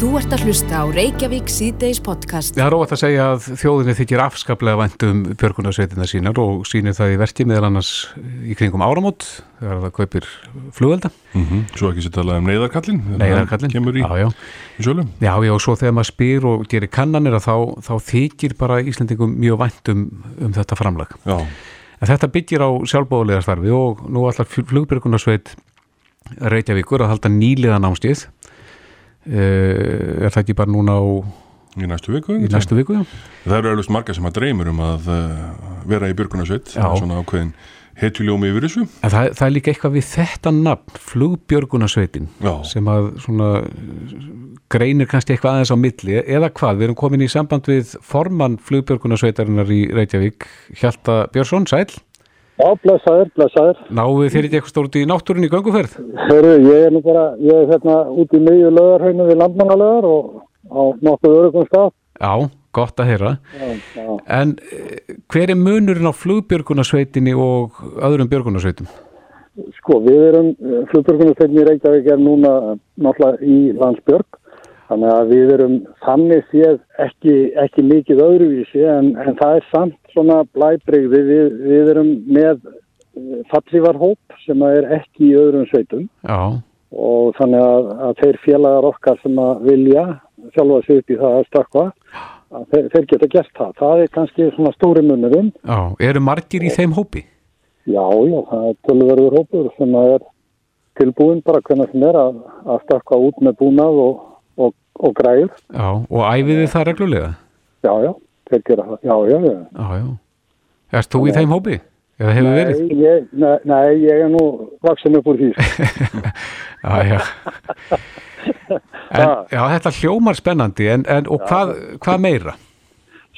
Þú ert að hlusta á Reykjavík síðdeis podcast. Það er óvægt að segja að þjóðinni þykir afskaplega væntum björgunarsveitina sínar og sínir það í verki meðal annars í kringum áramót þegar það kaupir flugvelda. Mm -hmm. Svo ekki sér talað um neyðarkallin. Neyðarkallin. Kemur í, já, já. í sölum. Já, já, og svo þegar maður spyr og gerir kannanir að þá, þá þykir bara Íslandingum mjög væntum um þetta framlag. Já. En þetta byggir á sjálfbóðulega starfi og nú allar flugbjörgunarsveit Reykjavíkur að halda nýliða námstíð Uh, er það ekki bara núna á í næstu viku, í næstu viku það eru alveg marga sem að dreymur um að uh, vera í björgunarsveit. Svona ákveðin hetjuljómi yfir þessu. Það, það er líka eitthvað við þetta nafn flugbjörgunarsveitin sem að svona greinir kannski eitthvað aðeins á milli eða hvað, við erum komin í samband við formann flugbjörgunarsveitarinnar í Reykjavík Hjalta Björnsson, sæl Já, blessaður, blessaður. Náðu þið fyrir eitthvað stórt í náttúrun í ganguferð? Hörru, ég er nú bara, ég er hérna út í miðju lögarhaunu við landmannalögar og á nokkuð örugum stað. Já, gott að heyra. Já, já. En hver er munurinn á flugbjörgunarsveitinni og öðrum björgunarsveitum? Sko, við erum, flugbjörgunarsveitinni í Reykjavík er núna náttúrulega í landsbjörg. Þannig að við erum þannig séð ekki, ekki mikið öðruvísi en, en það er samt svona blæbreyði. Við, við erum með fallífarhóp sem er ekki í öðrum sveitum Já. og þannig að, að þeir félagar okkar sem að vilja sjálfa sig upp í það að stakka að þeir, þeir geta gert það. Það er kannski svona stóri munurinn. Já, eru margir í þeim hópi? Já, já, það er tölverður hópur sem er tilbúin bara hvernig sem er að, að stakka út með búnað og og, græð. Já, og æfiði það reglulega? Já, já, þeir gera það, já, já, já. Já, já. Erst þú í þeim hópi? Eða hefur verið? Ég, nei, nei, ég er nú vaksin upp úr því. já, já. En, já, þetta hljómar spennandi, en, en og hvað, hvað meira?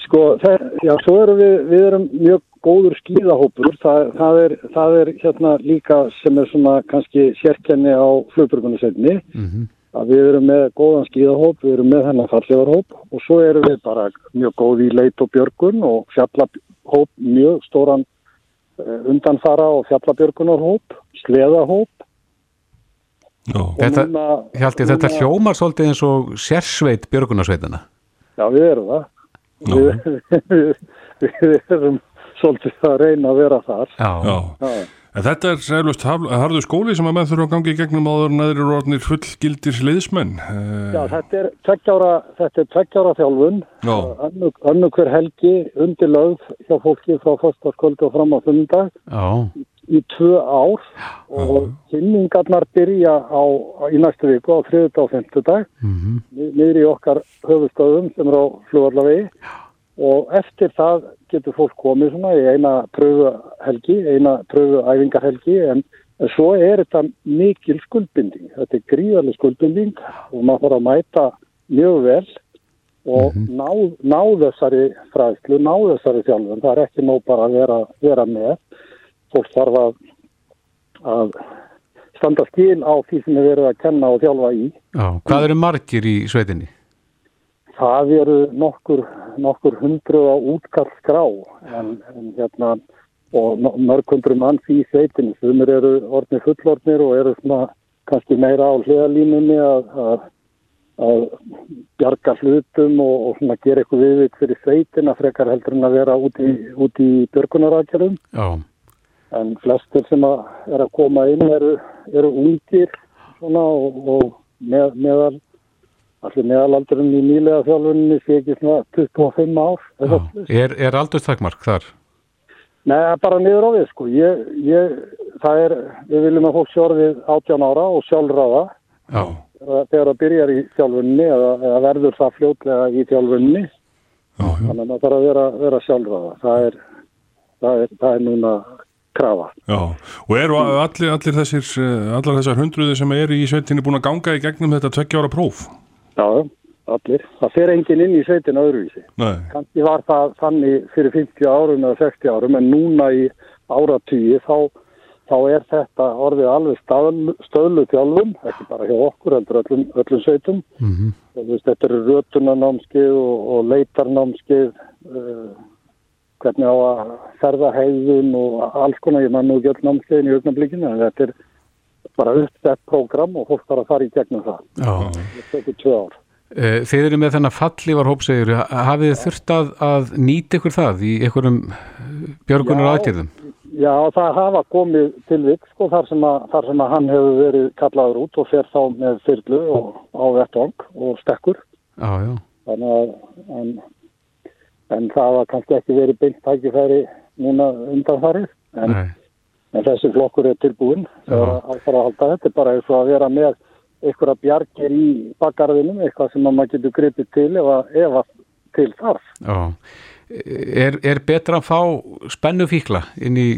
Sko, það, já, svo erum við, við erum mjög góður skíðahópur, það, það, er, það er hérna líka sem er svona kannski sérkenni á flugburgunarsetni, Mm -hmm. Að við erum með góðan skíðahóp, við erum með hennar fallegarhóp og svo erum við bara mjög góð í leit og björgun og fjallahóp, mjög stóran uh, undanfara og fjallabjörgunarhóp, sleðahóp. Þetta, núna, Hjalti, þetta hljómar svolítið eins og sérsveit björgunarsveitana. Já, við erum það. Við, við, við erum svolítið að reyna að vera þar. Já. Já. Já. En þetta er sælust harðu skóli sem að menn þurfa að gangi í gegnum áður eru orðnir fullgildir liðsmenn. Eh, Já, þetta er tveggjára, þetta er tveggjára þjálfun, Já. önnu, önnu hver helgi undir lögð hjá fólki frá fyrstaskvöldu og fram á fundag Já, í tvö ár. Og kynningarnar byrja á, í næstu viku á þriðudag og femtudag mm niður í okkar höfustöðum sem er á flugvallavegi og eftir það getur fólk komið svona í eina pröfuhelgi, eina pröfuæfingarhelgi en en svo er þetta mikil skuldbinding, þetta er gríðarlega skuldbinding og maður þarf að mæta mjög vel og ná, ná þessari fræðslu, ná þessari þjálfun, það er ekki nóg bara að vera, vera með, fólk þarf að, að standa skil á því sem er verið að kenna og þjálfa í. já. Hvað eru margir í sveitinni? Það eru nokkur, nokkur hundru á útkall skrá en, en hérna og mörg hundru manns í sveitinu sem eru orðnir fullorðnir og eru svona kannski meira á hliðalínunni að, að, að bjarga hlutum og, og svona gera eitthvað viðvik fyrir sveitina frekar heldur en að vera út í, út í björgunarakjörum Já, en flestir sem að er að koma inn eru, eru ungir svona og, og með, meðal allir meðalaldurinn í nýlega þjálfunni sé ekki svona 25 ár já. Er, er aldurstakmark þar? Nei, bara niður á við sko ég, ég, það er, við viljum að fólk sjórðið 18 ára og sjálfráða Já, þegar það byrjar í þjálfunni eða, eða verður það fljótlega í þjálfunni Já, já. þannig að það þarf að vera, vera sjálfráða það er, það er, það er núna krafa Já, og eru allir, allir þessir, eh, allar þessar hundruði sem eru í sveitinni búin að ganga í gegnum þetta tveggjára próf? Já, allir. Það fer enginn inn í sveitin öðruvísi. Nei, Kanski var það þannig fyrir 50 árum eða 60 árum en núna í áratugji þá, þá er þetta orðið alveg stöðlu, stöðlu þjálfum, ekki bara hjá okkur, heldur öllum, öllum sveitum. Og, þú veist, þetta eru rötunanámskeið og, og leitarnámskeið, uh, hvernig á að ferða heiðun og alls konar, ég man nú ekki öll námskeiðin í augnablikinu, en þetta er bara uppsett prógram og fólk þarf að fara í gegnum það. já. Það tekur tvö ár. Eh, Þið eru með þennan fallívar hópsegur, hafið þið þurft að, að nýta ykkur það í einhverjum björgunar Já. aðgerðum? Já, það hafa komið tilvík sko þar sem, að, þar sem að hann hefur verið kallaður út og fer þá með þyrlu og á vettvang og stekkur. Já, já, Þannig að en, en það var kannski ekki verið beint tækifæri núna undanfarið. En, nei, en þessi flokkur er tilbúin þegar Já. að fara að halda þetta er bara eins og að vera með einhverja bjargir í bakgarðinum, eitthvað sem að maður getur gripið til ef að, ef að til þarf. Er, er betra að fá spennu fíkla inn í,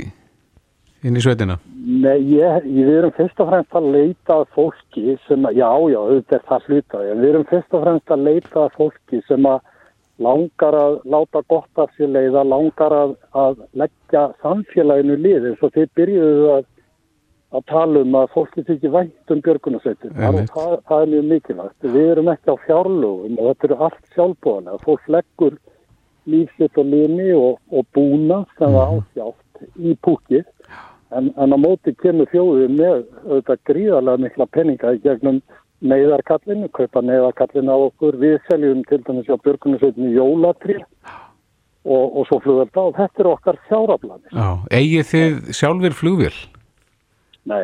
inn í sveitina? Nei, ég, ég, við erum fyrst og fremst að leita að fólki sem að, já, já, auðvitað er það hlutað, en við erum fyrst og fremst að leita að fólki sem að langar að láta gott af sér leiða, langar að, að leggja samfélaginu lið, eins og þið byrjuðu að, að tala um að fólki þykir vænt um björgunarsveitir. Einmitt. Það, það er mjög mikilvægt. Við erum ekki á fjárlögum og þetta eru allt sjálfbúðanlega. Fólk leggur lífsitt og lini og, og búna sem það ásjátt í púkið en, en á móti kemur þjóðið með auðvitað gríðarlega mikla peninga í gegnum neyðarkallinu, kaupa neyðarkallinu á okkur, við seljum til dæmis á björgunarsveitinu jólatri og, og svo flugvelda og þetta er okkar fjáraflanir. Já, eigið þið sjálfur flugvél? Nei,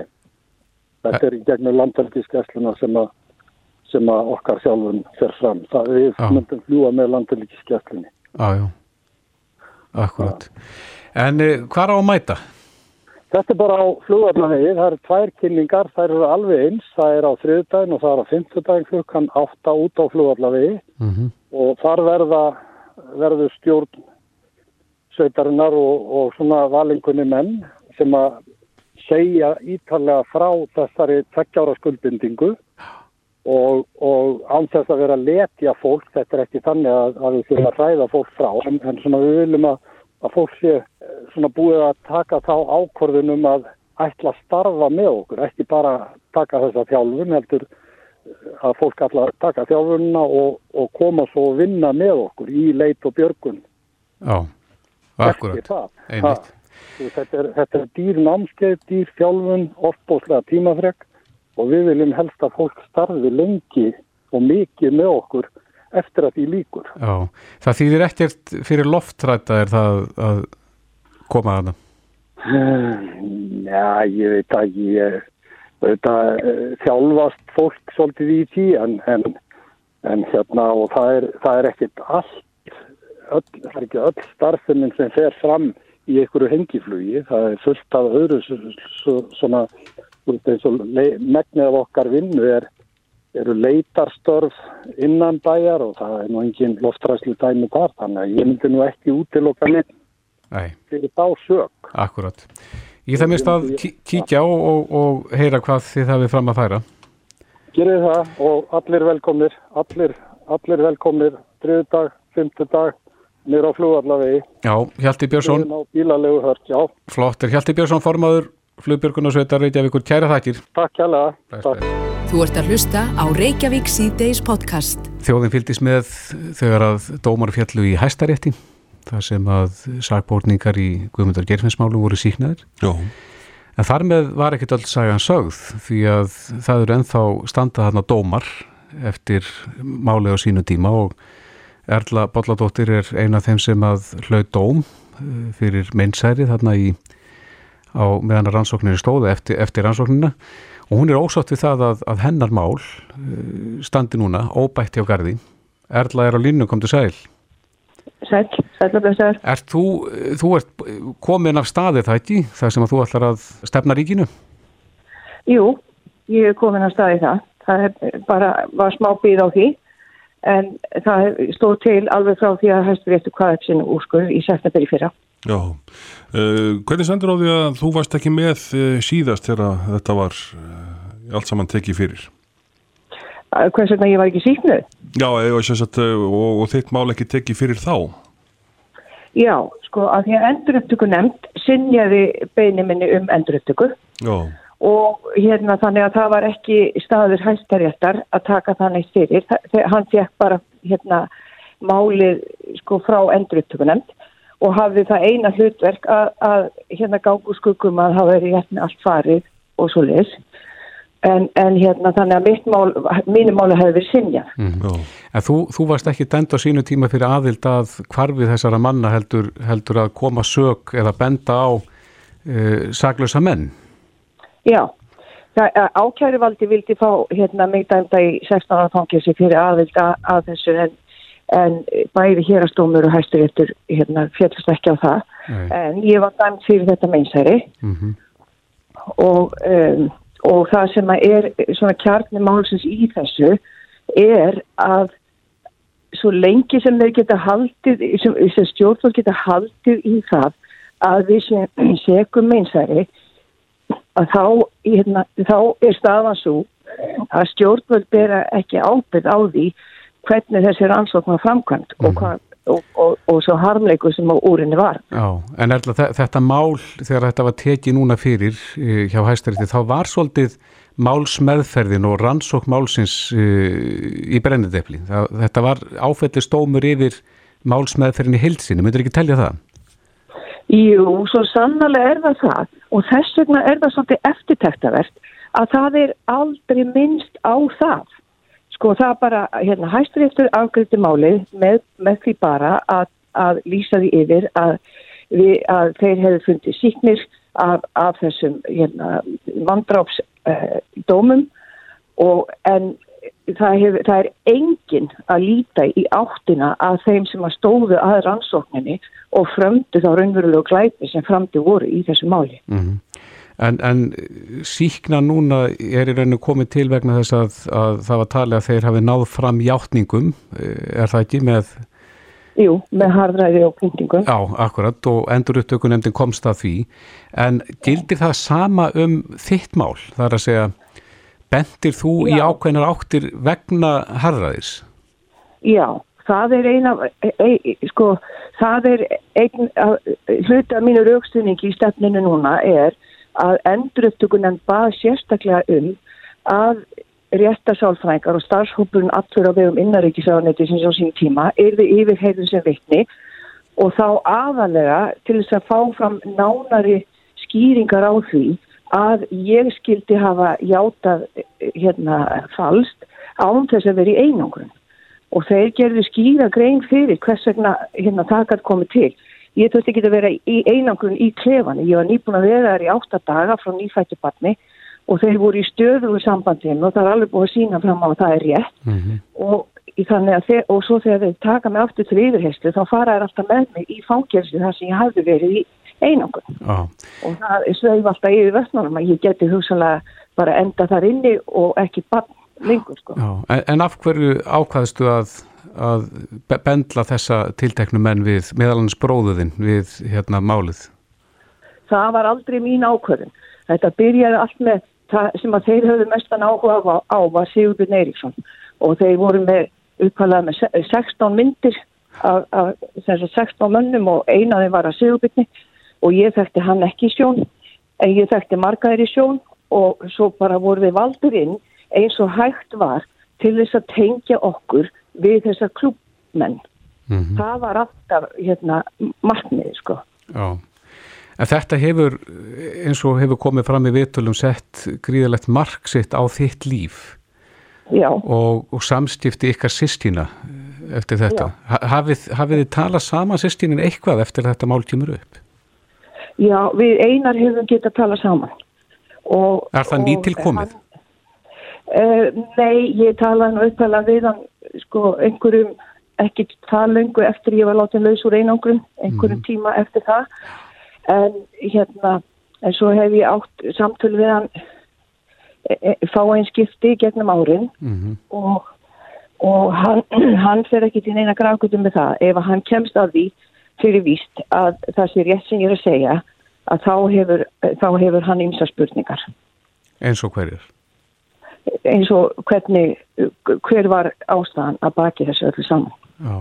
þetta er í gegnum landhelgiskessluna sem að sem að okkar sjálfun fer fram. Það við Já. myndum fljúa með landhelgiskesslunni. Já, já, akkurat. En uh, hvað á að mæta? Þetta er bara á flugvallavegi, það eru tvær kynningar, þær eru alveg eins, það er á þriðdægin og það er á fymtudægin klukkan átta út á flugvallavegi Mm og þar verða, verður stjórn sveitarinnar og, og svona valingunni menn sem að segja ítalega frá þessari tveggjára skuldbindingu. Og, og án þess að vera að letja fólk, þetta er ekki þannig að, að við þurfum að ræða fólk frá, en, en svona við viljum að, að fólk sé eh, svona búið að taka þá ákvörðunum að ætla að starfa með okkur, ekki bara taka þessa þjálfun, heldur að fólk ætla að taka þjálfunna og, og koma svo og vinna með okkur í leit og björgun. Já, akkurat. Einmitt. Þetta er, þetta er dýr námskeið, dýr þjálfun, oftbóðslega tímafrek og við viljum helst að fólk starfi lengi og mikið með okkur eftir að því líkur. Já, það þýðir ekkert fyrir loftræta er það að koma að það. Já, ég veit ekki, ég, þetta, þjálfast fólk svolítið í því en, en, en hérna og það er, það er ekkert allt, öll, það er ekki öll starfsefnin sem fer fram í einhverju hengiflugi, það er fullt af öðru svona, og le- megnið af okkar vinnu er, eru leitarstörf innan bæjar og það er nú engin loftræslu dæmi þar, þannig að ég myndi nú ekki útiloka neitt Nei, fyrir þá sök. akkurat. Ég það mist að kí- kíkja og, og, og heyra hvað þið hafið fram að færa. Gerið það og allir velkomnir, allir, allir velkomnir, þriðdag, fymtudag, nýra á flugvallavegi, Já, Hjalti Björnsson, flottir. Hjalti Björnsson, formaður, flugbjörgunarsveitar Reykjavíkur, kæra þakkir. takk Takk. bless. Þú ert að hlusta á Reykjavík síðdeis podcast. Þjóðin fylgdist með þegar að dómar fjallu í hæstarétti, þar sem að sakbórningar í Guðmundar Gerfinsmálu voru síknaðir. Já, En þar með var ekkit öll sagan sögð því að það eru ennþá standað þarna dómar eftir máli á sínu tíma og Erla Bolladóttir er eina af þeim sem að hlaut dóm eh, fyrir meinsæri þarna í á meðan að rannsókninni stóða eftir, eftir rannsóknina og hún er ósátt við það að, að hennar mál eh, standi núna óbætt hjá gardi. Erla er á línu, kom til sæl. Sæl, sæl og blessaður. Ert þú, þú ert komin af staði það ekki, það sem að þú ætlar að stefna ríkinu? Jú, ég er komin að staði það. Það er bara, var smá býð á því, en það stóð til alveg frá því að hæstu réttu hvað upp sinu úrskur í september í fyrra. Já. Uh, hvernig sendur á því að þú varst ekki með uh, síðast þegar þetta var uh, allt saman tekið fyrir? Hvers vegna ég var ekki síknuð? Já, sagt, og, og þitt mál ekki tekið fyrir þá? Já, sko, að því að endurupptöku nefnd sinjaði beini minni um endurupptöku Já, og hérna þannig að það var ekki staður hæstaréttar að taka. Það, þegar hann fekk bara hérna málið sko frá endurupptökunemnd og hafði það eina hlutverk að, að hérna gangu skuggum að hafa verið hérna allt farið og svo leis en, en hérna þannig að mitt mál, mínu máli hefði verið sinja. Já. En þú, þú varst ekki dænd á sínu tíma fyrir aðild að hvarfið þessara manna heldur, heldur að koma sög eða benda á uh, saglösa menn. Já, það, ákæruvaldi vildi fá hérna mig dæmda í 16 ára fangilsi fyrir aðild að, að þessu en, en bæði hérastómur og hæsturéttur hérna fjallast ekki á það. Nei. en ég var dæmt fyrir þetta meinsæri Mm og, um, og það sem er svona kjarni málsins í þessu er að svo lengi sem þeir geta haldið, sem, sem stjórnvöld geta haldið í það að við segum meinsæri að þá, hérna, þá er stafan svo að stjórnvöld bera ekki ábyrð á því hvernig þessi rannsókn var framkvæmt og, hvað, og, og, og svo harmleiku sem á úrinni var. Já, en Erla, þe- þetta mál þegar þetta var tekið núna fyrir uh, hjá hæstarétti, þá var svolítið málsmeðferðin og rannsók málsins uh, í brennidefli. Þetta var áfætti stómur yfir málsmeðferðin í heilsinni, myndir ekki telja það? Jú, svo sannlega er það það og þess vegna er það svolítið eftirtektavert að það er aldrei minnst á það. Sko það bara, hérna, hæsturéttur afgriðti málið með, með því bara að, að lýsa því yfir að, við, að þeir hefðu fundið síknir af, af þessum hérna, vandráps uh, dómum og en það, hef, það er enginn að líta í áttina að þeim sem að stóðu að rannsókninni og frömdu þá raunverulegu glæpi sem framdi voru í þessu máli. Mm En, en síkna núna er í rauninu komið til vegna þess að, að það var talið að þeir hafi náð fram játningum, er það ekki með, Jú, með harðræði og pyntingum. já, akkurat, og endur upptökunemndin komst að því, en gildir það sama um þitt mál, það er að segja, bendir þú í Já. ákveðnar áttir vegna harðræðis? Já, það er eina, e, e, sko, það er einn, af mínu raukstunningi í stefninu núna er að enduruptökunan bað sérstaklega um að réttasálfræðingar og starfshópurinn allur á vegum innaríkisáðanetti sem á sín tíma yrði yfirheyrðum sem vittni og þá aðalega til þess að fá fram nánari skýringar á því að ég skildi hafa játað hérna falskt án þess að vera í einangrun og þeir gerðu skýra grein fyrir hvers vegna hérna það gæti komið til. Ég þurfti ekki að vera í einangrun í klefani. Ég var nýbúin að vera þar í átta daga frá nýfættu barni og þeir voru í stöðugu sambandin og það er alveg búið að sína fram á að það er rétt Mm og, í þannig að þeir, og svo þegar þeir taka mig aftur til yfirheyslu þá fara þær alltaf með mig í fangelsi þar sem ég hafði verið í einangrun Já, og það sveif alltaf yfir vestnum að ég geti hugsanlega bara enda þar inni og ekki barn lengur sko. já, en, en af hverju ákvaðstu að, að be- bendla þessa tilteknu menn við meðalans bróðuðinn við hérna málið? það var aldrei mín ákvörðun. Þetta byrjaði allt með það sem að þeir höfðu mestan áhuga á, var Sigurbjörn Eiríksson og þeir voru með uppkvæðað með se- 16 myndir af, af sem sagt 16 mönnum og eina þeim var að Sigurbjörni og ég þekkti hann ekki í sjón en ég þekkti margaðir í sjón og svo bara voru við valdur inn eins og hægt var til þess að tengja okkur við þessa klubmenn. Mm Það var alltaf hérna markmiði sko. Já, en þetta hefur eins og hefur komið fram í vitulum sett gríðalegt mark sitt á þitt líf Já. og, og samstifti ykkar sýstína eftir þetta. Ha- Hafið, hafið þið talað saman sýstínin eitthvað eftir þetta mál kemur upp? Já, við einar hefum getað talað saman. Og, Er það nýtilkomið? Uh, nei, ég talaði nú uppalað við hann sko einhverjum ekki það lengu eftir ég var látið laus úr einangrum, einhverjum tíma eftir það. En hérna en svo hef ég átt samtölu við hann e, e, fá einn skipti gegnum árin Mm og, og hann, hann fer ekki til neina grákutum með það. Ef hann kemst að því fyrir víst að það sé rétt sem ég er að segja að þá hefur, þá hefur hann ymsa spurningar. Eins og hverjir? Eins og hvernig hver var ástæðan að baki þessu öllu saman? Já,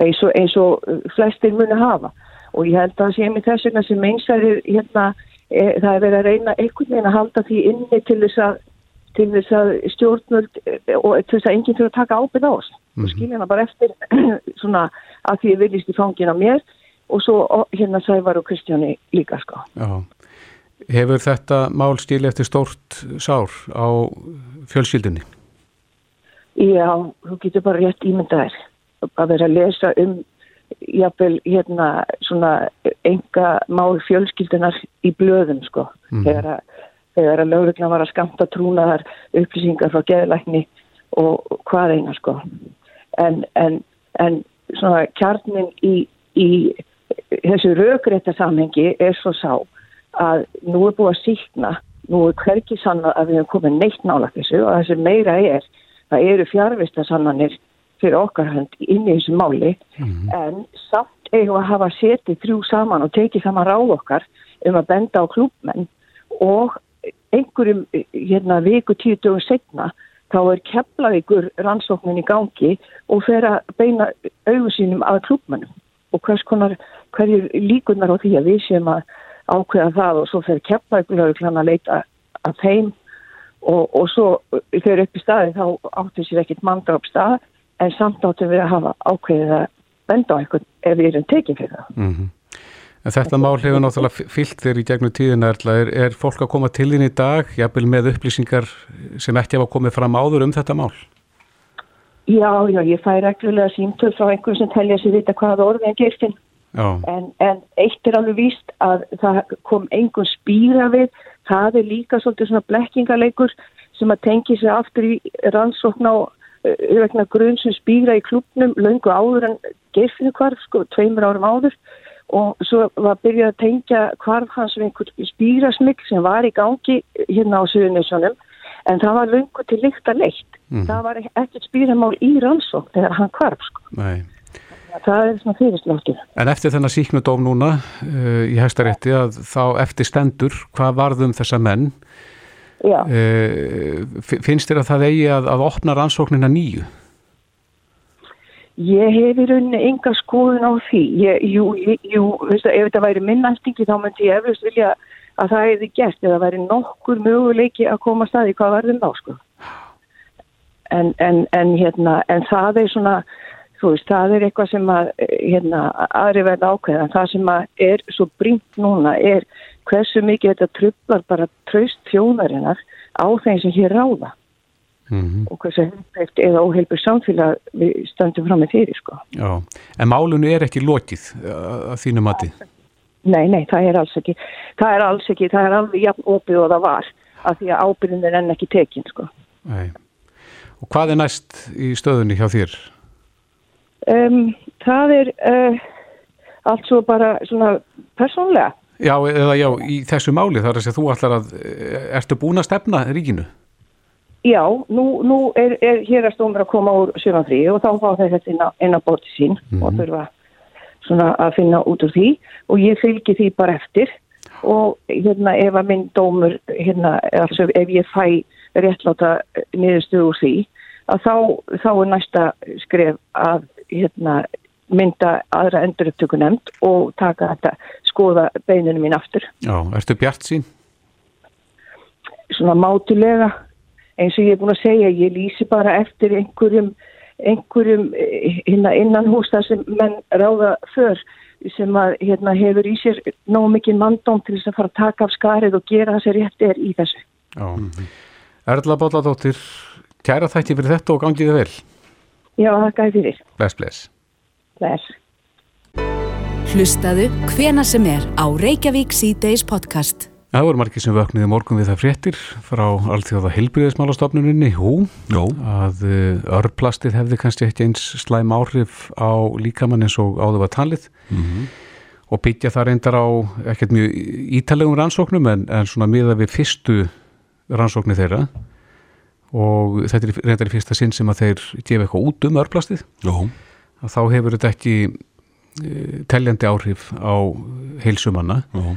eins og, eins og flestir muni hafa. Og ég held að það sé mér þess vegna sem einsæri hérna, e, það er verið að reyna einhvern veginn að halda því inni til þess að til þess að stjórnvöld e, og til þess að enginn fyrir að taka ábyrð á oss og skilja hana bara eftir svona að því ég viljist í fangin á mér. Og svo hérna Sævar og Kristjáni líka sko. Já. Hefur þetta mál stíli eftir stórt sár á fjölskyldunni? Já, þú getur bara rétt ímyndaðir að vera að lesa um jáfnvel hérna svona enga mál fjölskyldunar í blöðum sko mm. þegar að, að lögurinn var að skamta trúnaðar upplýsingar frá geðlækni og hvað eina sko en, en, en svona kjarnin í, í þessu raugrætta samhengi er svo sá að nú er búið að síkna, nú er hverkið sann að við hefum komið neitt nálagt þessu og þessi meira er, það eru fjárvista sannanir fyrir okkar hönd inn í þessu máli mm -hmm. en samt eigum að hafa setið þrjú saman og tekið saman ráð okkar um að benda á klúpmenn og einhverjum hérna viku tíu dögum setna þá er keflavíkur rannsóknin í gangi og fer að beina auðsýnum að klúpmennum og hvers konar, hverju líkunar á því að við séum að ákveða það og svo fer keflavíkur að leita að þeim og, og svo þegar upp í staði þá áttu sér ekkit mandra upp stað en samt áttu við að hafa ákveðið að benda á eitthvað ef við erum tekið fyrir það. Mm -hmm. Þetta mál hefur náttúrulega fyllt þér í gegnum tíðina er, er fólk að koma til þín í dag jafnvel með upplýsingar sem ekki hafa komið fram áður um þetta mál? Já, já, ég fæ reglulega símtöl frá einhvern sem telja sér vita hvað orðið en gerstinn en, en eitt er alveg víst að það kom einhvern spýra við. Það er líka svolítið svona blekkingaleikur sem að tengi sig aftur í rannsókn á vegna grunn sem spýra í klubnum löngu áður en gerfinu hvarf, sko, tveimur árum áður. Og svo var byrjað að tengja hvarf hans við einhver spýrasmygg sem var í gangi hérna á Suðunisjónum en það var löngu til líkt að leitt. Mm. það var ekkert spýramál í rannsók þegar hann hvarf, sko. Nei Það er svona fyrirsláttur. En eftir þennan síknudóm núna uh, í hægstarétti að þá eftir stendur, hvað varðum þessa menn Uh, finnst þér að það eigi að, að opna rannsóknina nýju? Ég hef í rauninni enga skoðun á því. Ég, jú, jú, veistu, ef þetta væri minnæltingi þá myndi ég eflust vilja að það hefði gert eða væri nokkur möguleiki að koma staði hvað verðum þá sko. En, en, en, hérna, en það er svona, veist, það er eitthvað sem að, hérna, aðri verða ákveða. Það sem að er svo brínt núna er hversu mikið þetta trublar bara traust þjóðarinnar á þeim sem hér ráða mm -hmm. og hversu heilbært eða óheilbært samfélag við stöndum fram með fyrir sko. Já, en málunu er ekki lokið að þínu mati? Nei, nei, það er alls ekki það er alls ekki, það er alveg jafn opið og það var, af því að ábyrðin er enn ekki tekin sko. Nei, og hvað er næst í stöðunni hjá þér? Um, það er uh, allt svo bara svona persónlega Já, eða já, í þessu máli þar að þú ætlar að, ertu búin að stefna ríkinu? Já, nú, nú er, er hér að stómur að koma úr sjöfanfrí og þá fá þetta inn á bóti sín mm -hmm. og þurfa svona að finna út úr því og ég fylgi því bara eftir og hérna ef að minn dómur, hérna, altså ef ég fæ réttláta niðurstuð úr því að þá, þá er næsta skref að hérna mynda aðra endurupptöku nefnd og taka þetta, skoða beininu mín aftur. Já, ertu bjart sín? Svona mátulega, eins og ég er búin að segja, ég lýsi bara eftir einhverjum, einhverjum hérna innan hús þar sem menn ráða för sem að hérna hefur í sér nóg mikið mandóm til þess að fara að taka af skarið og gera það sem rétt er í þessu. Já, Erla Bóladóttir, kæra þætti fyrir þetta og gangið þið vel. Já, það gæði fyrir. Bless, bless bless. Hlustaðu hvena sem er á Reykjavík C-Days podcast. Það voru margir sem vöknuði morgun við það fréttir frá allþjóða heilbríðismálastofnuninni, hú, Jó. að eh, örplastið hefði kannski ekki eins slæm áhrif á líkamann eins og áður var talið mm -hmm. og byggja það reyndar á ekkert mjög ítalegum rannsóknum en, en svona miða við fyrstu rannsóknu þeirra og þetta er reyndar í fyrsta sinn sem að þeir gefa eitthvað út um örplastið. Jó. Þá hefur þetta ekki e, teljandi áhrif á heilsumanna uh,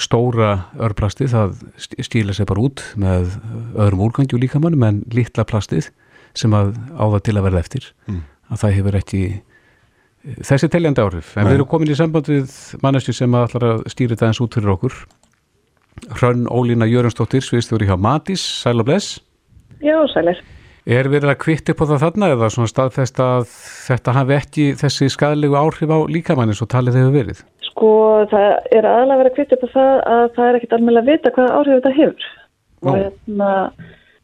stóra örplasti það stíla sér bara út með öðrum úrgangju líkamannum en litla plastið sem að áða til að verða eftir. Mm. að það hefur ekki e, þessi teljandi áhrif. En Nei. við erum komin í samband við manneski sem að ætlar að stýra þetta eins út fyrir okkur. Hrönn Ólína Jörgensdóttir sviðstjóri hjá Matís, sæl og bless Já, sælir Er verið að kvitti på það þarna eða svona staðfest að þetta hafi ekki þessi skadlegu áhrif á líkamannis og talið hefur verið? Sko það er aðalega verið að kvita upp á það að það er ekkit alveg að vita hvaða áhrif þetta hefur. Og hérna,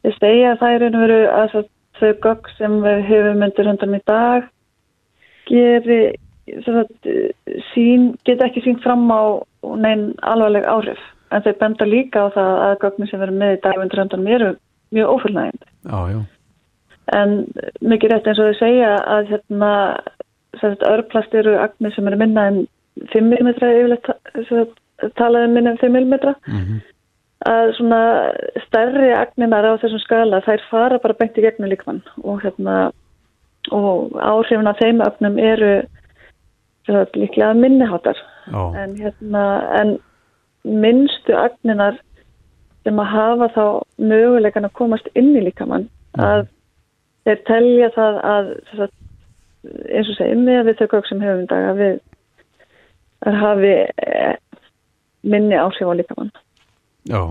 ég segja að það er einu veru að þau gögg sem við hefum myndir hundan í dag geri, sagt, sín, geta ekki sín fram á neinn alvarleg áhrif. En þau benda líka á það að gögnin sem erum með í dag undir hundanum eru mjög já. En mikið rétt eins og þau segja að hérna örplast eru agnir sem eru minna en 5 mm yfirleitt ta- sem sagt, talað um minna en 5 mm Mhm. að svona stærri agninar á þessum skala þær fara bara beint í gegnum líkmann og hérna og áhrifin af þeim öfnum eru sagt, líklega minniháttar en hérna en minnstu agninar sem að hafa þá möguleikan að komast inn í líkamann að þeir telja það að eins og segjum með við þau gögg sem hefum dag að við að hafi eh, minni áhrif á líkamann já.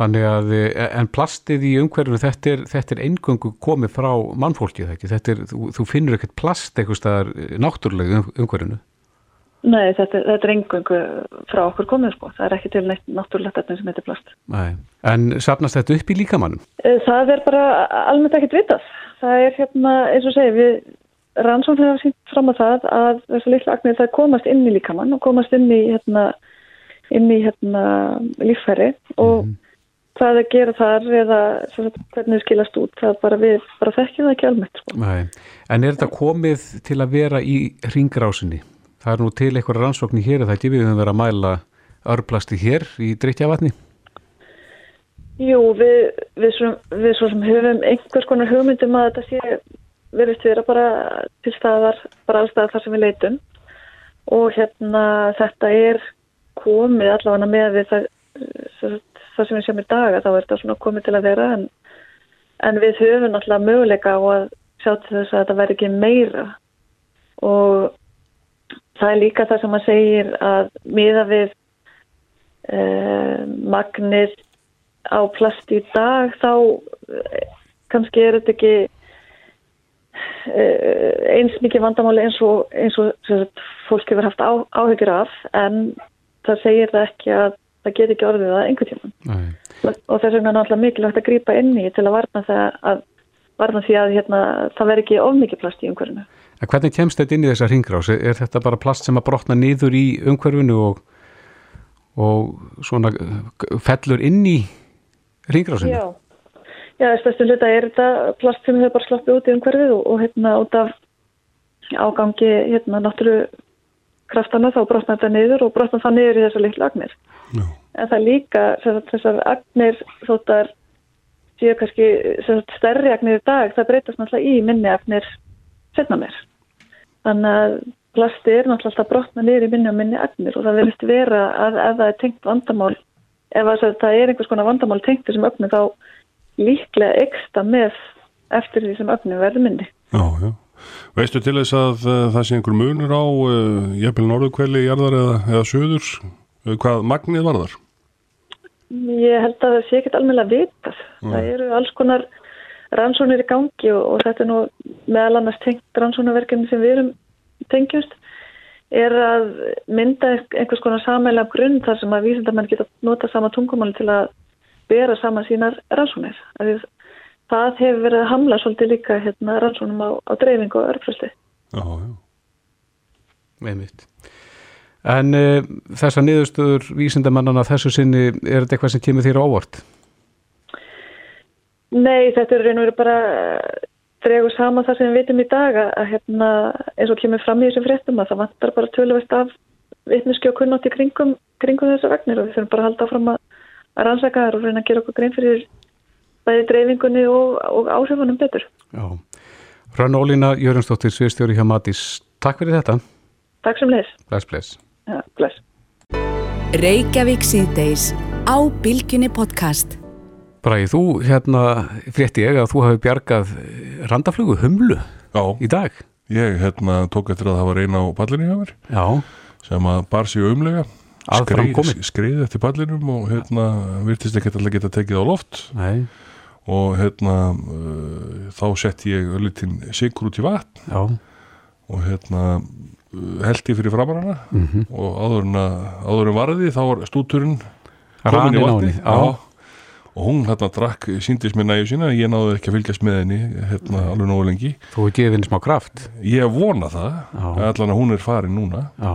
Þannig að, eh, en plastið í umhverfinu, þetta er, þetta er eingöngu komið frá mannfólkið, ekki? Þetta er, þú, þú finnur ekkert plast eitthvað eh, náttúrulega um, umhverfinu. Nei, þetta, þetta er engungu frá okkur komið sko, það er ekki til neitt náttúrulegt efni sem heitir plast Nei. En sapnast þetta upp í líkamannum? Eh, Það er bara almennt ekkert vitað. Það er hérna, eins og segja, við rannsókn hefur sínt fram á það að þessu litlu agnir það komast inn í líkamann og komast inn í hérna, inn í hérna líffæri og hvað það gera þar eða hvernig skilast út, það bara við bara þekkjum það ekki almennt. Sko. En er þetta komið til að vera í ringrásinni? Það er nú til eitthvað rannsóknir hér, er það ekki? Við höfum verið að mæla örplasti hér í drittjavatni? Jú, við, við, svo, við svo sem höfum einhvers konar hugmyndum að þetta sé verðist vera bara til staðar, bara allstaðar þar sem við leitum. Og hérna þetta er komið allavega með við það, það sem við séum í dag að þá er þetta svona komið til að vera en, en við höfum alltaf möguleika á að sjá til þess að þetta verði ekki meira. Og það er líka það sem maður segir að miða við eh, magnið á plast í dag þá eh, kannski er þetta ekki eh, eins mikið vandamáli eins og, eins og sagt, fólk hefur haft á, áhyggjur af en það segir það ekki að það get ekki orðið það einhvern tímann Nei. og þess vegna er náttúrulega mikilvægt að grípa inn í til að varna, það, að, varna því að hérna, það verði ekki of mikið plast í umhverfinu. En hvernig kemst þetta inn í þessa ringrás? Er þetta bara plast sem að brotna niður í umhverfinu og, og svona eh, fellur inn í ringrásinu? Já, já stærstu hluta er þetta plast sem hefur bara sloppið út í umhverfið og, og hérna út af ágangi hérna náttúru kraftana þá brotna þetta niður og brotna það niður í þessar litlu agnir. Já. En það líka þessar agnir þóttar séu kannski sagt, stærri agnir í dag, það breytast náttúrulega í minni agnir setna mér. Þannig að plasti er náttúrulega alltaf brotna niður í minni og minni agnir og það verðist vera að ef það er tengt vandamál, ef að það er einhvers konar vandamál tengt þessum öfnum þá líklega eksta með eftir því sem öfnum verður minni. Já, já. Veistu til þess að uh, það sé einhver munur á uh, jafnvel norðukvæli, jarðar eða, eða söðurs? Uh, hvað magnið var þar? Ég held að það sé ekkert alveg vitað. Það eru alls konar rannsónir í gangi og, og þetta er nú meðal annars tengt rannsónaverkefni sem við erum tengjust er að mynda einhvers konar samæla grunn þar sem að vísindamenn geta nota sama tungumáli til að bera saman sínar rannsónir. Það hefur verið að hamla svolítið líka hérna, rannsónum á, á dreifingu og örfrösti. Já, já. Einmitt. En uh, þessar niðurstöður vísindamannana þessu sinni, er þetta eitthvað sem kemur þér á óvart? Nei, þetta er raun og veru bara dregur saman það sem við vitum í dag að, að hérna, eins og kemur fram í þessum fréttum að það vantar bara töluvert af vitneski og kunnátt í kringum, kringum þessar vegnir og við þurfum bara að halda áfram að, að rannsaka þar og reyna að gera okkur grein fyrir bæði dreifingunni og, og áhrifunum betur. Já. Hrönn Ólína Jörgensdóttir, sviðstjóri hjá Matís. Takk fyrir þetta. Takk sem leis. Bless, bless. Ja, bless. Reykjavík síðdeis á Bilginni podcast. Bræði, þú hérna frétti ég að þú hafi bjargað randaflugu humlu Já, í dag. ég hérna tók eftir að það var eina á pallinu hjá mér Já. sem að bar sig umlega Aðfram komin. skrið eftir pallinum og hérna virtist ekki alltaf geta tekið á loft Nei. og hérna uh, þá sett ég öllitinn sigur út í vatn Já. og hérna uh, heldi fyrir framarana og áður en, að, áður en varði þá var stúturinn komin í vatni já. Og hún hérna drakk síndist mér næju sína ég náðu ekki að fylgjast með henni hérna alveg nógu lengi Þú er gefið henni smá kraft ég vona það, allan að hún er farin núna Já,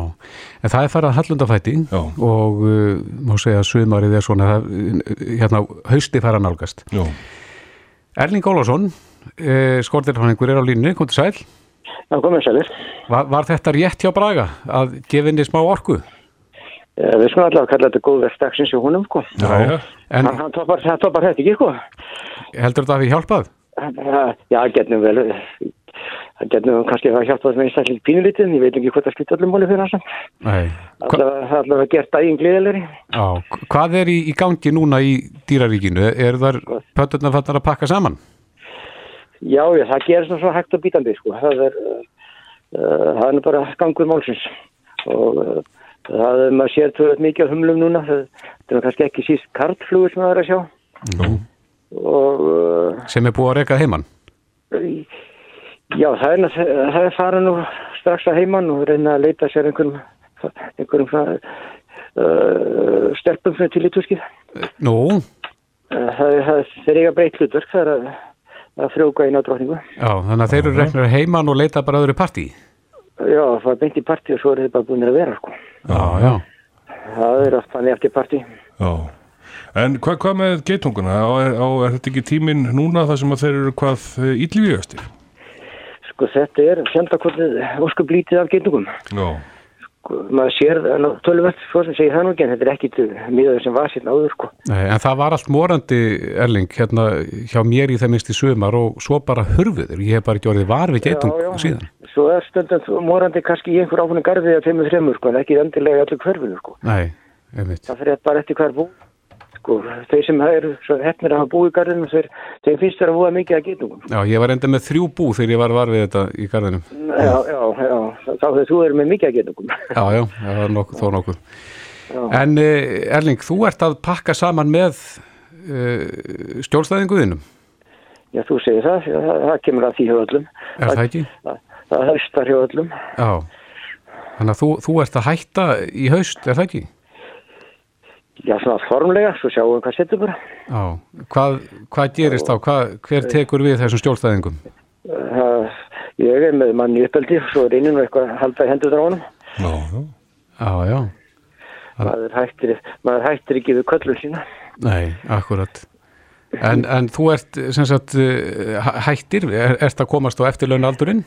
en það er farið að hallundafæti Já. og uh, má segja að sumarið er svona það, uh, hérna hausti fara nálgast. Já, Erling Ólafsson, uh, skortirfanningur er á línni, kom til sæl. Já, komið sælir. Var, var þetta rétt hjá Braga að gefa henni smá orku? Eh, Við skulum allavega kalla þetta góð verðstaksins í húnum, sko. En Hann, toppar þetta ekki, sko. heldur þetta að við hjálpað? Eh, Já, getnum vel, það getnum kannski að hjálpa það með einstaklega pínulítið, ég veit ekki hvort það skipt öllum móli fyrir hans. Nei. Hva, Allavega, allavega gert daginn gleðilegri. á, hvað er í, í gangi núna í dýraríkinu? Er þar pötturna fattar að pakka saman? Já, já, það gerist nú svo hægt og bítandi, sko. Það er, uh, það er bara gangur málsins. Og það er, maður sér tölvöld mikið á humlum núna. Það, er kannski ekki síst kartflugur sem það er að sjá. Nú, Og uh, Sem er búið að reka heimann? Já, það er, það er fara nú strax að heimann og reyna að leita sér einhverjum, einhverjum svona, uh, stelpum svona til í tuskið. Nú, Uh, það, er- það, þeir eiga breytt hlutverk, það er að, að frjóka inn á drotningu. já, þannig að þeir eru reknir heimann og leita bara öðru partí. Já, það er beint í partí og svo er þeir bara búin að vera, sko. Já, já. Það er oft þannig eftir partí. já En hvað, hvað með geitunguna? Á, er, á, er þetta ekki tíminn núna þar sem að þeir eru hvað íllvíðastir? Sko, þetta er fjandakotið óskup lítið af getungum. Já, maður sér tölvöld, svo sem segir það nú ekki, en þetta er ekki miðaður sem var sérna áður, sko. Nei, en það var allt morandi, Erling, hérna hjá mér í það minnst í sumar og svo bara hurfuður. Ég hef bara ekki orðið var við geitung Já, já. síðan. Svo er stundum morandi kannski í einhver áfunni garði að þeimur þreymur, sko, en ekki endilega í öllu hverfinu, sko. Nei, einmitt. Það fyrir bara eftir hver bú. Sko, þeir sem eru hefnir að hafa búið í garðinum, þeir, þeir finnst þeir að búa mikið að getungum. Já, ég var enda með þrjú bú þegar ég var var við þetta í garðinum. Já, já, já, þá þegar þú eru með mikið að getungum. Já, já, það var nokkuð, þó nokkuð. Já. En uh, Erling, þú ert að pakka saman með uh, stjórnstæðinguðinum, Já, þú segir það, já, það, það kemur að því hjá öllum. er það ekki? Það, það höstar hjá öllum. Já, þannig að þú, þú ert að hætta í haust, er það ekki? Já, svona formlega, svo sjáum við hvað setur bara. Já, hvað, hvað gerist þá? Hvað, hver tekur við þessum stjórnstæðingum? Það, ég er með mann í uppeldi, svo er innum eitthvað að halda í hendur á honum. já, já. Já, Maður hættir, maður hættir ekki við köllun sína. nei, akkurat. En, en þú ert sem sagt uh, hæ- hættir, er, ert að komast á eftirlaun aldurinn?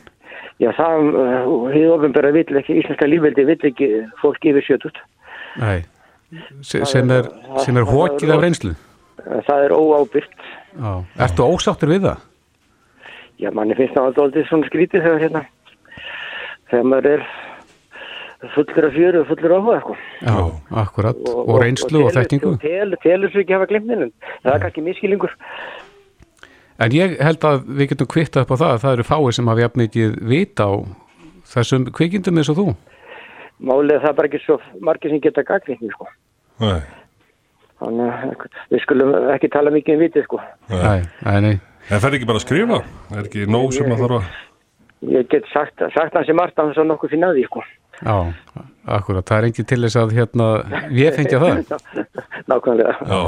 Já, það, uh, hið ofinbæra vill ekki, íslenska lífveldi vill ekki fólk yfir sjötut. Nei, sem er, er hókið af reynslu. Það er óábyrgt. Ertu ósáttur við það? Já, manni finnst það aldrei svona skrítið þegar hérna, þegar maður er fullur af fjöru og fullur áhuga, sko. Já, akkurat, og, reynslu og, telur- þekkingu. Og telur, telur svo ekki hafa glemminum. Það er kannski miskilingur. En ég held að við getum kvittað upp á það að það eru fáið sem hafa jafn mikið vita á þessum kvikindum eins og þú. Málið er það bara ekki svo margir sem geta gagnið, sko. Nei, Þannig að við skulum ekki tala mikið um vitið, sko. nei. Nei, nei, það er ekki bara að skrifa? Er ekki nóg sem að þarf að... Ég get sagt, sagt hans sem margt að það er nokkuð fyrir naði, sko. Já, akkurat, það er engin til þess að hérna, við fengja það. Nákvæmlega. Já,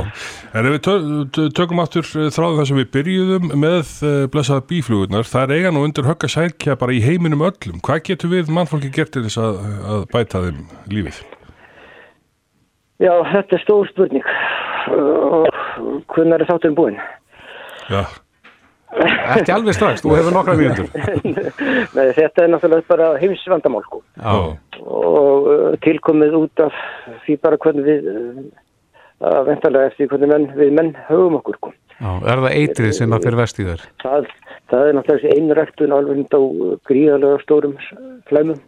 en ef við tö tö- tökum aftur eh, þráðum það sem við byrjuðum með uh, blessaða bíflugurnar, það er eigan og undir högg að sælkja bara í heiminum öllum. Hvað getur við mannfólki gert til þess að, að bæta þeim lífið? Já, þetta er stór spurning. Og hvernig er þátturinn búinn? Já, Ekki alveg strax, þú hefur nokkra mínútur. Nei, þetta er náttúrulega bara heimsvandamál, sko. Já, Og uh, tilkomið út af því bara hvernig við, uh, að ventarlega eftir hvernig menn, við menn höfum okkur, sko. já, er það eitrið sem að fyrir vest í þér? Það, það er náttúrulega einræktun alveg á gríðarlega stórum flæmum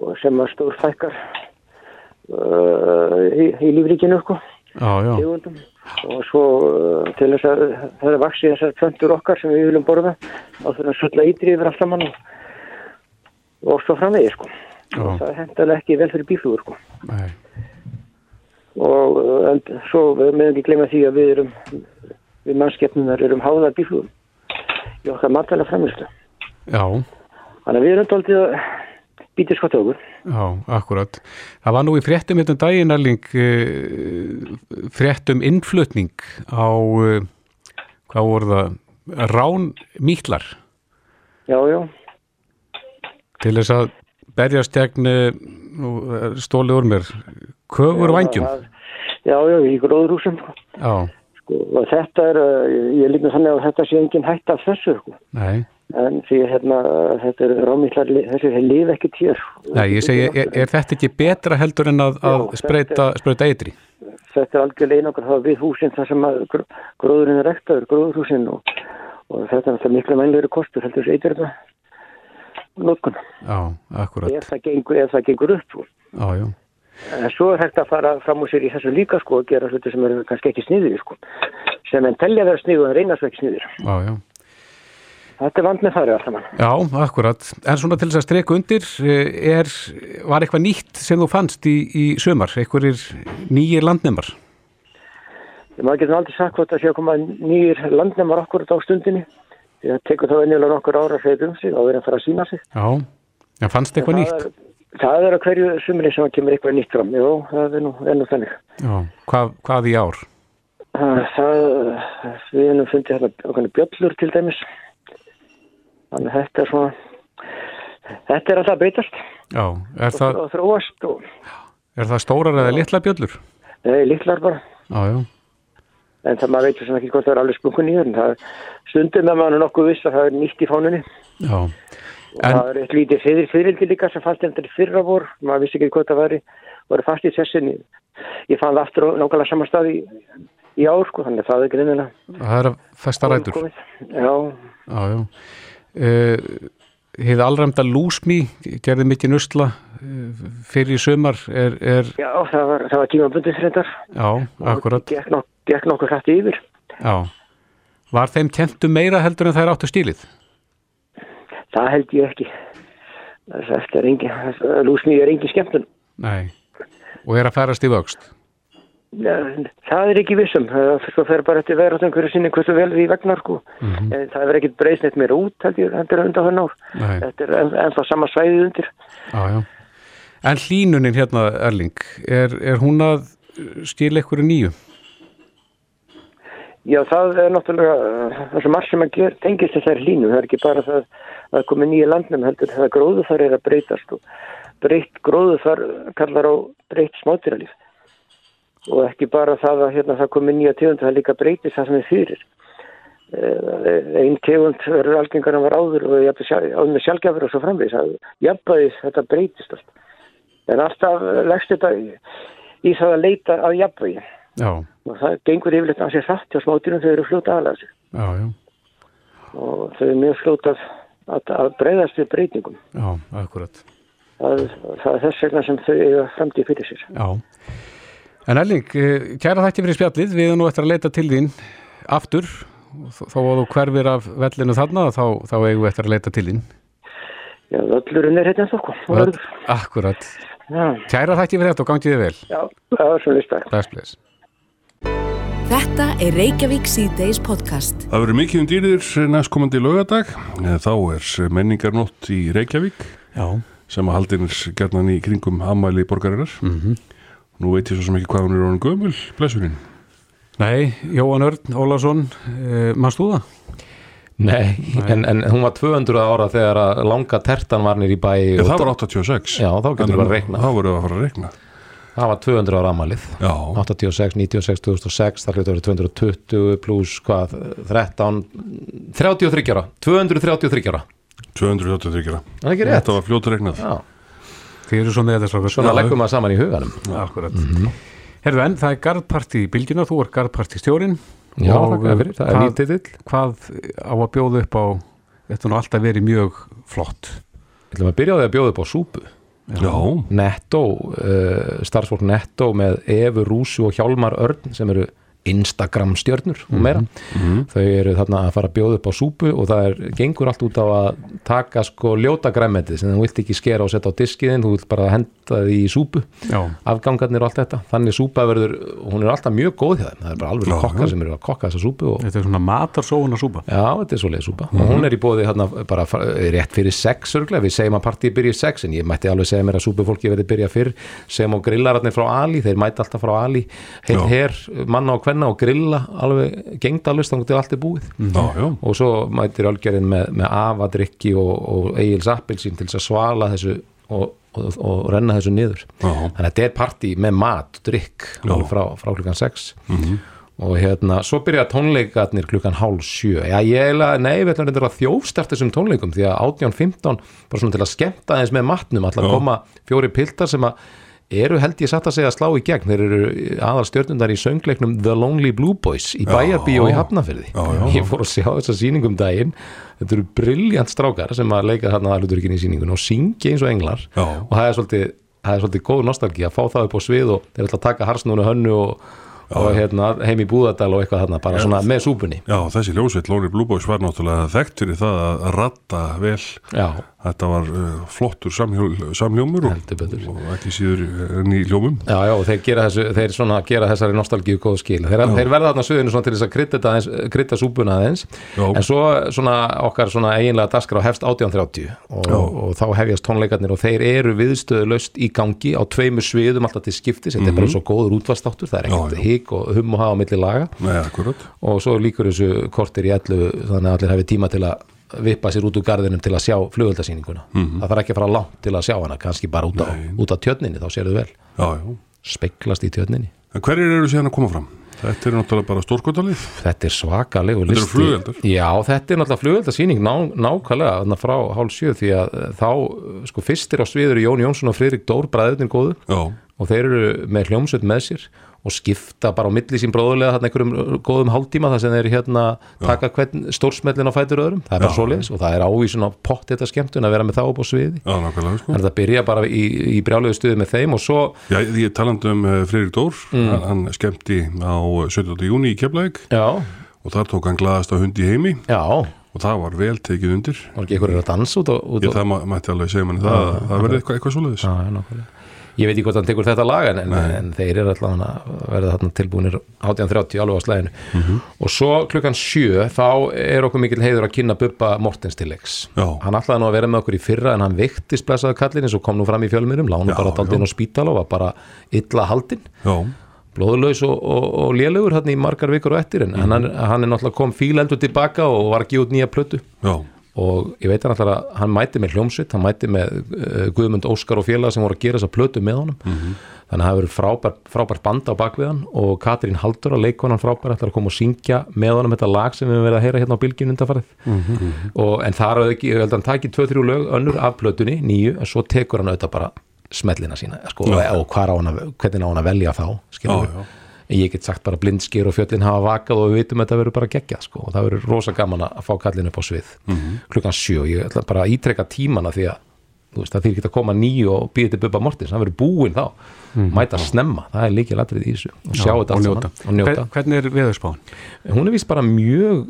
og sem að stór fækkar uh, í, í lífríkinu já, tegundum og svo uh, til þess að það er vaksið þessar plöntur okkar sem við viljum borða á því að sulla ítri yfir allt saman og, og svo framvegið sko. Og það hendalega ekki vel fyrir bíflugur sko. Nei, og uh, en, svo við meðum ekki gleyma því að við erum við mannskeppnunar erum háðar bíflugum í okkar matvæla framlýslu já, Þannig að við erum daldið að býtir sko tökur. Já, akkurat. Það var nú í fréttum hérna um daginn Erling uh, fréttum innflutning á uh, hvað voru það rán mýtlar Já, já, til þess að berjast gegn uh, nú, stóli úr mér köfur vangjum það- já, já, í gróðurhúsum. sko. Já, Sko, þetta er, ég líka þannig að þetta sé engin hætt af þessu, sko. nei, En því hérna, þetta er rámíklar, þessi þeir lifa ekki tér. nei ég segi er, er þetta ekki betra heldur en að, að Já, spreita, spreita eitri? Þetta er algjörlega einangur það við húsin þar sem að gr- gróðurinn er ektaður, gróðurhúsin og, og þetta er alltaf miklu mænlegur kostur, heldur þessi eitir þetta notkun. Já, akkurat, Ef það það gengur upp, sko. já, já, En svo er hægt að fara fram úr sér í þessu líka sko og gera hluti sem eru kannski ekki sniður sko. Sem en telja vera sniður en reyna svo ekki sniður. já, já. Þetta er vand með farið alltaf mann. Já, akkurat. En svona til þess að streka undir, eh, er, var eitthvað nýtt sem þú fannst í, í sömar? Einhverjir nýjir landnemar? Maður getur aldrei sagt hvort að sé að koma nýjir landnemar okkur á stundinni. Það tekur þá ennilega nokkur ára að segja um sig og verður að fara að sína sig. Já, en fannst eitthvað það nýtt? Er, það er að hverju sumri sem kemur eitthvað nýtt fram. Jó, það er nú, er nú þannig. Já, hvað, hvað í ár? Það, það, við erum fundið hérna okkur bjöllur til dæmis. Þannig að þetta er svona, þetta er alltaf að breytast Já, er það, og þróast og er það stórar eða litla bjöllur? Nei, líklar bara. Já, já, En það maður veitur sem ekki hvort það er alveg spunkun í. En það stundum með maður nokkuð viss að það er nýtt í fánunni. já. Og En- það er eitt lítið fyrir fyririldi líka sem fannst endur fyrra vor. Maður vissi ekki hvort það væri. Var fast í sessinni. Ég fann það aftur á nákvæmlega saman stað í, í ár, sko. Þannig að það er greinilega. Það er að festa rætur. Já, Já, já. Uh, Hið alræmda lúsmi gerði mikið nusla uh, fyrir sömar er, er já, það var, það var tímabundið þrendar. já, akkurat, Gekk, nok gekk nokkuð hrætti yfir. já. Var þeim kentu meira heldur en þær áttu stílið? Það held ég ekki. Þetta er engin, lúsmíð er engin skemmtun. Nei. Og er að færast í vöxt? Það er ekki vissum, það svo fer bara eftir verðast einhverju sinni hversu vel því vegnar sko. Mhm. en það er ekkit breyst neitt mér út held ég, þetta er undan hann ár þetta er en, ennþá sama svæðið undir já. En hlínunin hérna, Erling, er, er hún að stíla einhverju nýju? Já, það er náttúrulega uh, það sem allt sem að ger, tengist þessari línu það er ekki bara það að komi nýja landnum heldur það að gróðu þar er að breytast og breytt gróðu þar kallar á breytt smátýralíf og ekki bara það að hérna, það komi nýja tegund það líka breytist það sem er fyrir. Eh, einn tegund verður algengar en var áður og áður með sjálfgjafur og svo framvegis. Að jafnvægis þetta breytist allt. En alltaf leggst þetta í, í það að leita að jafnvægi. Já, og það gengur yfirleitt að sér hratt hjá smátýrum þau eru fljóta já, og þau eru mjög fljóta að, að breyðast við breytingum. Já, akkurat. það, það er þess vegna sem þau eiga framtíð fyrir sér. Já. En Erling, eh, kæra þætti fyrir spjallið, við erum nú eftir að leita til þín aftur, og þó þó að þú hverfir af vellinu þarna, þá, þá eigum við eftir að leita til þín. Já, völlurinn er hérna þokku Völl, akkurat. Já, Kæra þætti fyrir þetta og gangið þið vel. já, það er svona listar bless. Þetta er Reykjavík C-Days podcast. Það verður mikið um dýrðir næstkomandi lögadag. Þá er menningarnótt í Reykjavík Já. sem að haldin er gerðan í kringum ammæli borgarinnar. Mm Nú veit ég svo sem ekki hvað hún er orðin gömul, blessurinn. Nei, Jóhann Örn Ólafsson, eh, mannst þú það? Nei, En, en hún var 200 ára þegar að langa tertan var nýr í bæ það var 86. Já, þá getur við bara að reikna. Þá vorum við að fara að reikna. það var 200 ára amalið Já, 86, 96, 2006 það hlutur að vera 220 pluss hvað 13, 33 ára 233 ára 283. Það er ekki rétt Þetta var fljóta reiknað. Já, Þið eru svo með þetta strákar. svona leggum maður saman í huganum Akkurat. Herðu en, það er gardparti í bylgjuna, þú er gardparti stjórin. Já, Og, þér fyrir, það er nýtt titill Hvað á að bjóða upp á, þetta er nú alltaf verið mjög flott. Við ætlum að byrja á því að bjóða upp á súpu Já, Netto, uh, starfsfólk Netto með Efu Rúsu og Hjálmar Örn sem eru Instagram stjörnur og meira. Þau eru þarna að fara að bjóða upp á súpu og það er, gengur allt út á að taka sko ljóta græmmetið sem þú vilt ekki skera og setja á diskiðin, þú vilt bara henda því í súpu, Já. afgangarnir og allt þetta. Þannig súpa verður, hún er alltaf mjög góð hjá þeim, það er bara alveg kokkar sem eru að kokka þessa súpu og Þetta er svona matarsóuna súpa. Já, þetta er svo súpa. Og hún er í bóði hérna bara rétt fyrir sex örglega, við segjum að partíi byrja í sex en ég mætti alveg segja mér að súpufólki verði byrja fyrr. Segjum á grillararnir frá Ali þeir mæti alltaf frá Ali, heil Já. her manna og kvenna og grilla alveg gengd alveg stangur til allt er búið. Já, já, og svo mætir Ölgerinn með, með afadrykki og, og Egil's Appelsín til þess að svala þessu og, og, og renna þessu niður. Já. þannig að þetta er partí með mat og alveg frá, frá klukkan 6 og hérna, svo byrja tónleikarnir klukkan hálf sjö, já ég eiginlega nei, við ætlum að þjófstart þessum tónleikum því að 18.15, bara svona til að skemmta aðeins með matnum, alltaf koma fjóri piltar sem að eru held ég satt að segja að slá í gegn, þeir eru aðal stjörnundar í söngleiknum The Lonely Blue Boys í Bæjarbíó í Hafnafyrði Já, já. ég fór að sjá þessa sýningum daginn. Þetta eru briljant strákar sem að leika þarna aðluturkin í sýningun og syngja eins og englar. Já. og það er svolítið það er svolítið góð nostalgi að fá það upp á svið og þeir ætla að taka harsnúnu hönnu og, og hérna, heim í Búðardal og eitthvað þarna bara svona með súpunni. Já, þessi ljósveit Lóri Blúbóis var náttúrulega þekkt fyrir það að ratta vel. Já, Þetta var uh, flottur samhjól, samhljómur og, og ekki síður enn í hljómum. Já, já, og þeir gera, þessu, þeir svona gera þessari nostalgíu góð skil. Þeir, þeir verða þarna svona til þess að aðeins, krydda súpuna aðeins. Já. en svo svona okkar svona eiginlega daskra á hefst 1830 og, og þá hefjast tónleikarnir og þeir eru viðstöðulaust í gangi á tveimur sviðum alltaf til skiptis, þetta er bara svo góður útvastáttur það er ekkert hík og hum og hafa á milli laga. Nei, og svo líkur þessu kortir í ellu þannig að allir hafi tíma til að vippa sér út úr garðinum til að sjá flugöldasýninguna það þarf ekki að fara langt til að sjá hana kannski bara út á, út á tjörninni, þá sérðu vel. Já, já. Speiklast í tjörninni. Hverjir eru síðan að koma fram? Þetta er náttúrulega bara stórkvöldalið þetta er svakalegu Þetta eru listi. flugeldar? já, þetta er náttúrulega flugöldasýning ná, nákvæmlega frá hálf sjö því að eh, þá, sko, fyrstir á sviður Jón Jónsson og Friðrik Dór, bræðurnir góðu. Já, og þeir eru með hljómsveit með sér og skipta bara á milli sín bróðulega þarna einhverjum góðum hálftíma þar sem þeir hérna taka hvern stórsmellin á fætur öðrum. Það er bara svoleiðis og það er ávísun á pott þetta skemmtun að vera með þá upp á sviði. Já, nákvæmlega sko. Að það byrja bara í, í brjálegu stuði með þeim og svo Já, ég talandi um uh, Freyrik Dór. Mm. hann, hann skemmti á 17. júni í Keflæk og þar tók hann glaðast á hundi heimi. Já, var og það var vel tekið undir. Ekki einhverjur að dansa út á, út Ég, á það ma- mætti alveg segja manni það, það verði eitthvað, eitthvað svoleiðis ég veit ekki hvort hann tekur þetta lag en, en þeir eru alltaf að verða tilbúinir 18.30 alveg á slæðinu Mhm. og svo klukkan sjö þá er okkur mikil heiður að kynna Bubba Mortens til leiks. Hann ætlaði nú að vera með okkur í fyrra en hann viktist blessaði kallin eins og kom nú fram í fjölmyrum lánu Já, bara daldinn á spítala og var bara illa haldinn. Blóðlaus og, og, og lélugur hann í margar vikur og eftir en Mhm. hann, hann er náttúrulega kom fíleldur tilbaka og var gefa út nýja plötu. Já, og ég veit hann alltaf að hann mæti með hljómsveit, hann mæti með uh, Guðmund Óskar og félaga sem voru að gera þessa plötu með honum. Þannig að það hefur frábært, frábært band á bakvið hann og Katrín Haldur að leikonan frábært ætlar að koma og syngja með honum þetta lag sem við verið að heyra hérna á bylgjun undarfarið og, en það er ekki, ég held að hann taki 2-3 lög önnur af plötunni, nýju, en svo tekur hann auðvitað bara smellina sína sko, og hvar á að, hvernig á hann að velja þá skilur en ég get sagt bara blindskir og fjöllin hafa vakað og við vitum að þetta verður bara geggjað sko. og það verður rosa gaman að fá kallin upp á svið klukkan sjö. Og ég ætla bara að ítreka tímana því að þú veist, það þýr ekki að koma nýju og býða til Bubba Mortins, hann verður búinn þá. Mæta snemma, það er líkið latrið í þessu. Og sjá þetta og allt njóta. og njóta. Hvern- Hvernig er veðurspáin? hún er vist bara mjög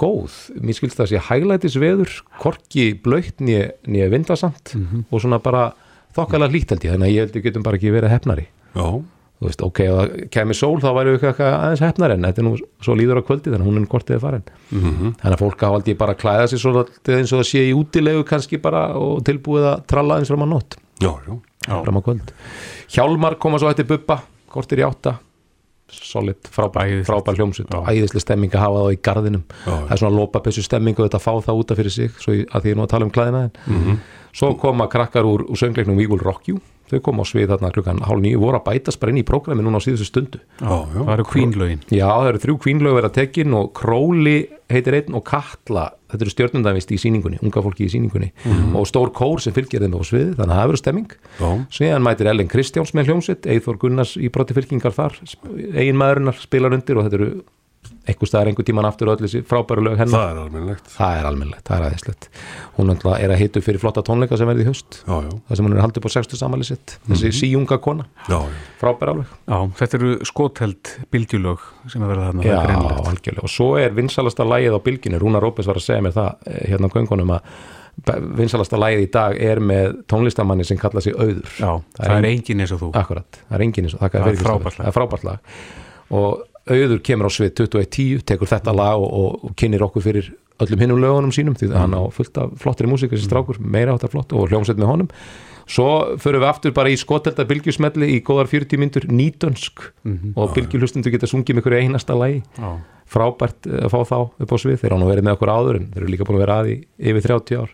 góð. Mér skilst það að sé hæglætis veður korki blöytt nýja vindasamt og svona bara þokkalega hlýtt held ég, þannig að ég held við getum bara ekki verið hefnari já, þú veist, ok, ef það kemur sól þá væri við eitthvað aðeins hefnar en þetta er nú svo líður á kvöldi þannig að hún er kortið er farin. Þannig að fólk hafa aldrei bara að klæða sig svo eins og það sé í útilegu kannski bara og tilbúið að tralla eins fram að nótt. Já, já, fram að kvöld. Hjálmar koma svo eftir Bubba kortir í átta. Solid, frábær, frábær hljómsut og æðislega stemming að hafa þá í garðinum. Já, það er svona lópapessu stemming og þetta fá það útaf fyrir sig svo að því ég er nú að tala um klæðina Mhm. svo koma krakkar úr, úr söngleiknum We Will Rock You þau koma á svið þarna klukkan hálf nýju voru að bætast bara inn í prógrami núna á síðustu stundu. Já, já. Það eru Queen-lögin Já, það eru þrjú kvínlög verið að tekin og Króli heitir einn og Katla þetta eru stjórnundavist í sýningunni, unga fólki í sýningunni. Og stór kór sem fylgir þeim á sviði þannig að það verður stemming. Já. síðan mætir Ellen Kristjáns með hljómsitt Eithor Gunnars í broti fylkingar þar eigin maðurinnar spilar undir og þetta eru einhver staðar einhver tíman aftur og öll þessi frábæru lög hennar. Það er almennilegt. Það er almennlegt, það er aðeinslegt hún er að hitu fyrir flotta tónleika sem verði í haust. Já, já, það sem hún er upp á 60 samali sitt. Þessi síjunga kona, já, já. frábær alveg. Já, þetta eru skotheld bylgjulög sem að verða þarna, Já, það er algjörlega. Og svo er vinsalasta lægið á bylginu Rúna Rópes var að segja mér það eh, hérna á göngunum að vinsalasta lægið í dag er með tónlistamanni sem kalla sig auður. Já, það, er engin eins og þú. Akkurat, það er enginn eins og Það er. Það er frábært lag. Og auður kemur á svið 21.10 tekur þetta lag og, og, og kynir okkur fyrir öllum hinnum lögunum sínum því að hann á fullt af flottri músík þessi strákur, meira áttar flott og hljómsveit með honum. Svo förum við aftur bara í skotelda bylgjusmelli í góðar 40 myndur nýdönsk. Og bylgjulhustundu geta sungið með einhverju einasta lagi. Já. frábært eh, að fá þá upp á svið. Þeir án að verið með okkur áður en þeir eru líka búin að vera að í yfir 30 ár.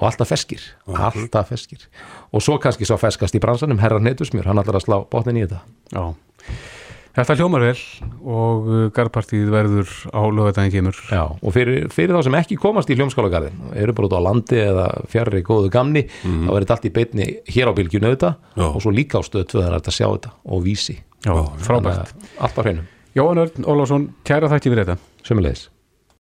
Og alltaf feskir, alltaf feskir og svo kannski sá feskast í bransanum Herra Netusmjör, hann ætlar að slá botnin í þetta. Já. Þetta hljómar vel og uh, garðpartíð verður á lögadaginn kemur. Já, og fyrir, fyrir þá sem ekki komast í hljómskálagarðin eru bara út á landi eða fjarrri góðu gamni, þá verður þetta allt í beinni hér á bylgjunu þetta Já. og svo líka á stöðu tvöðan að sjá þetta og vísi Já, frábært. Þannig að allt á hreinu, Jóhann Örn Ólafsson, kæra þætti fyrir þetta. sömulegis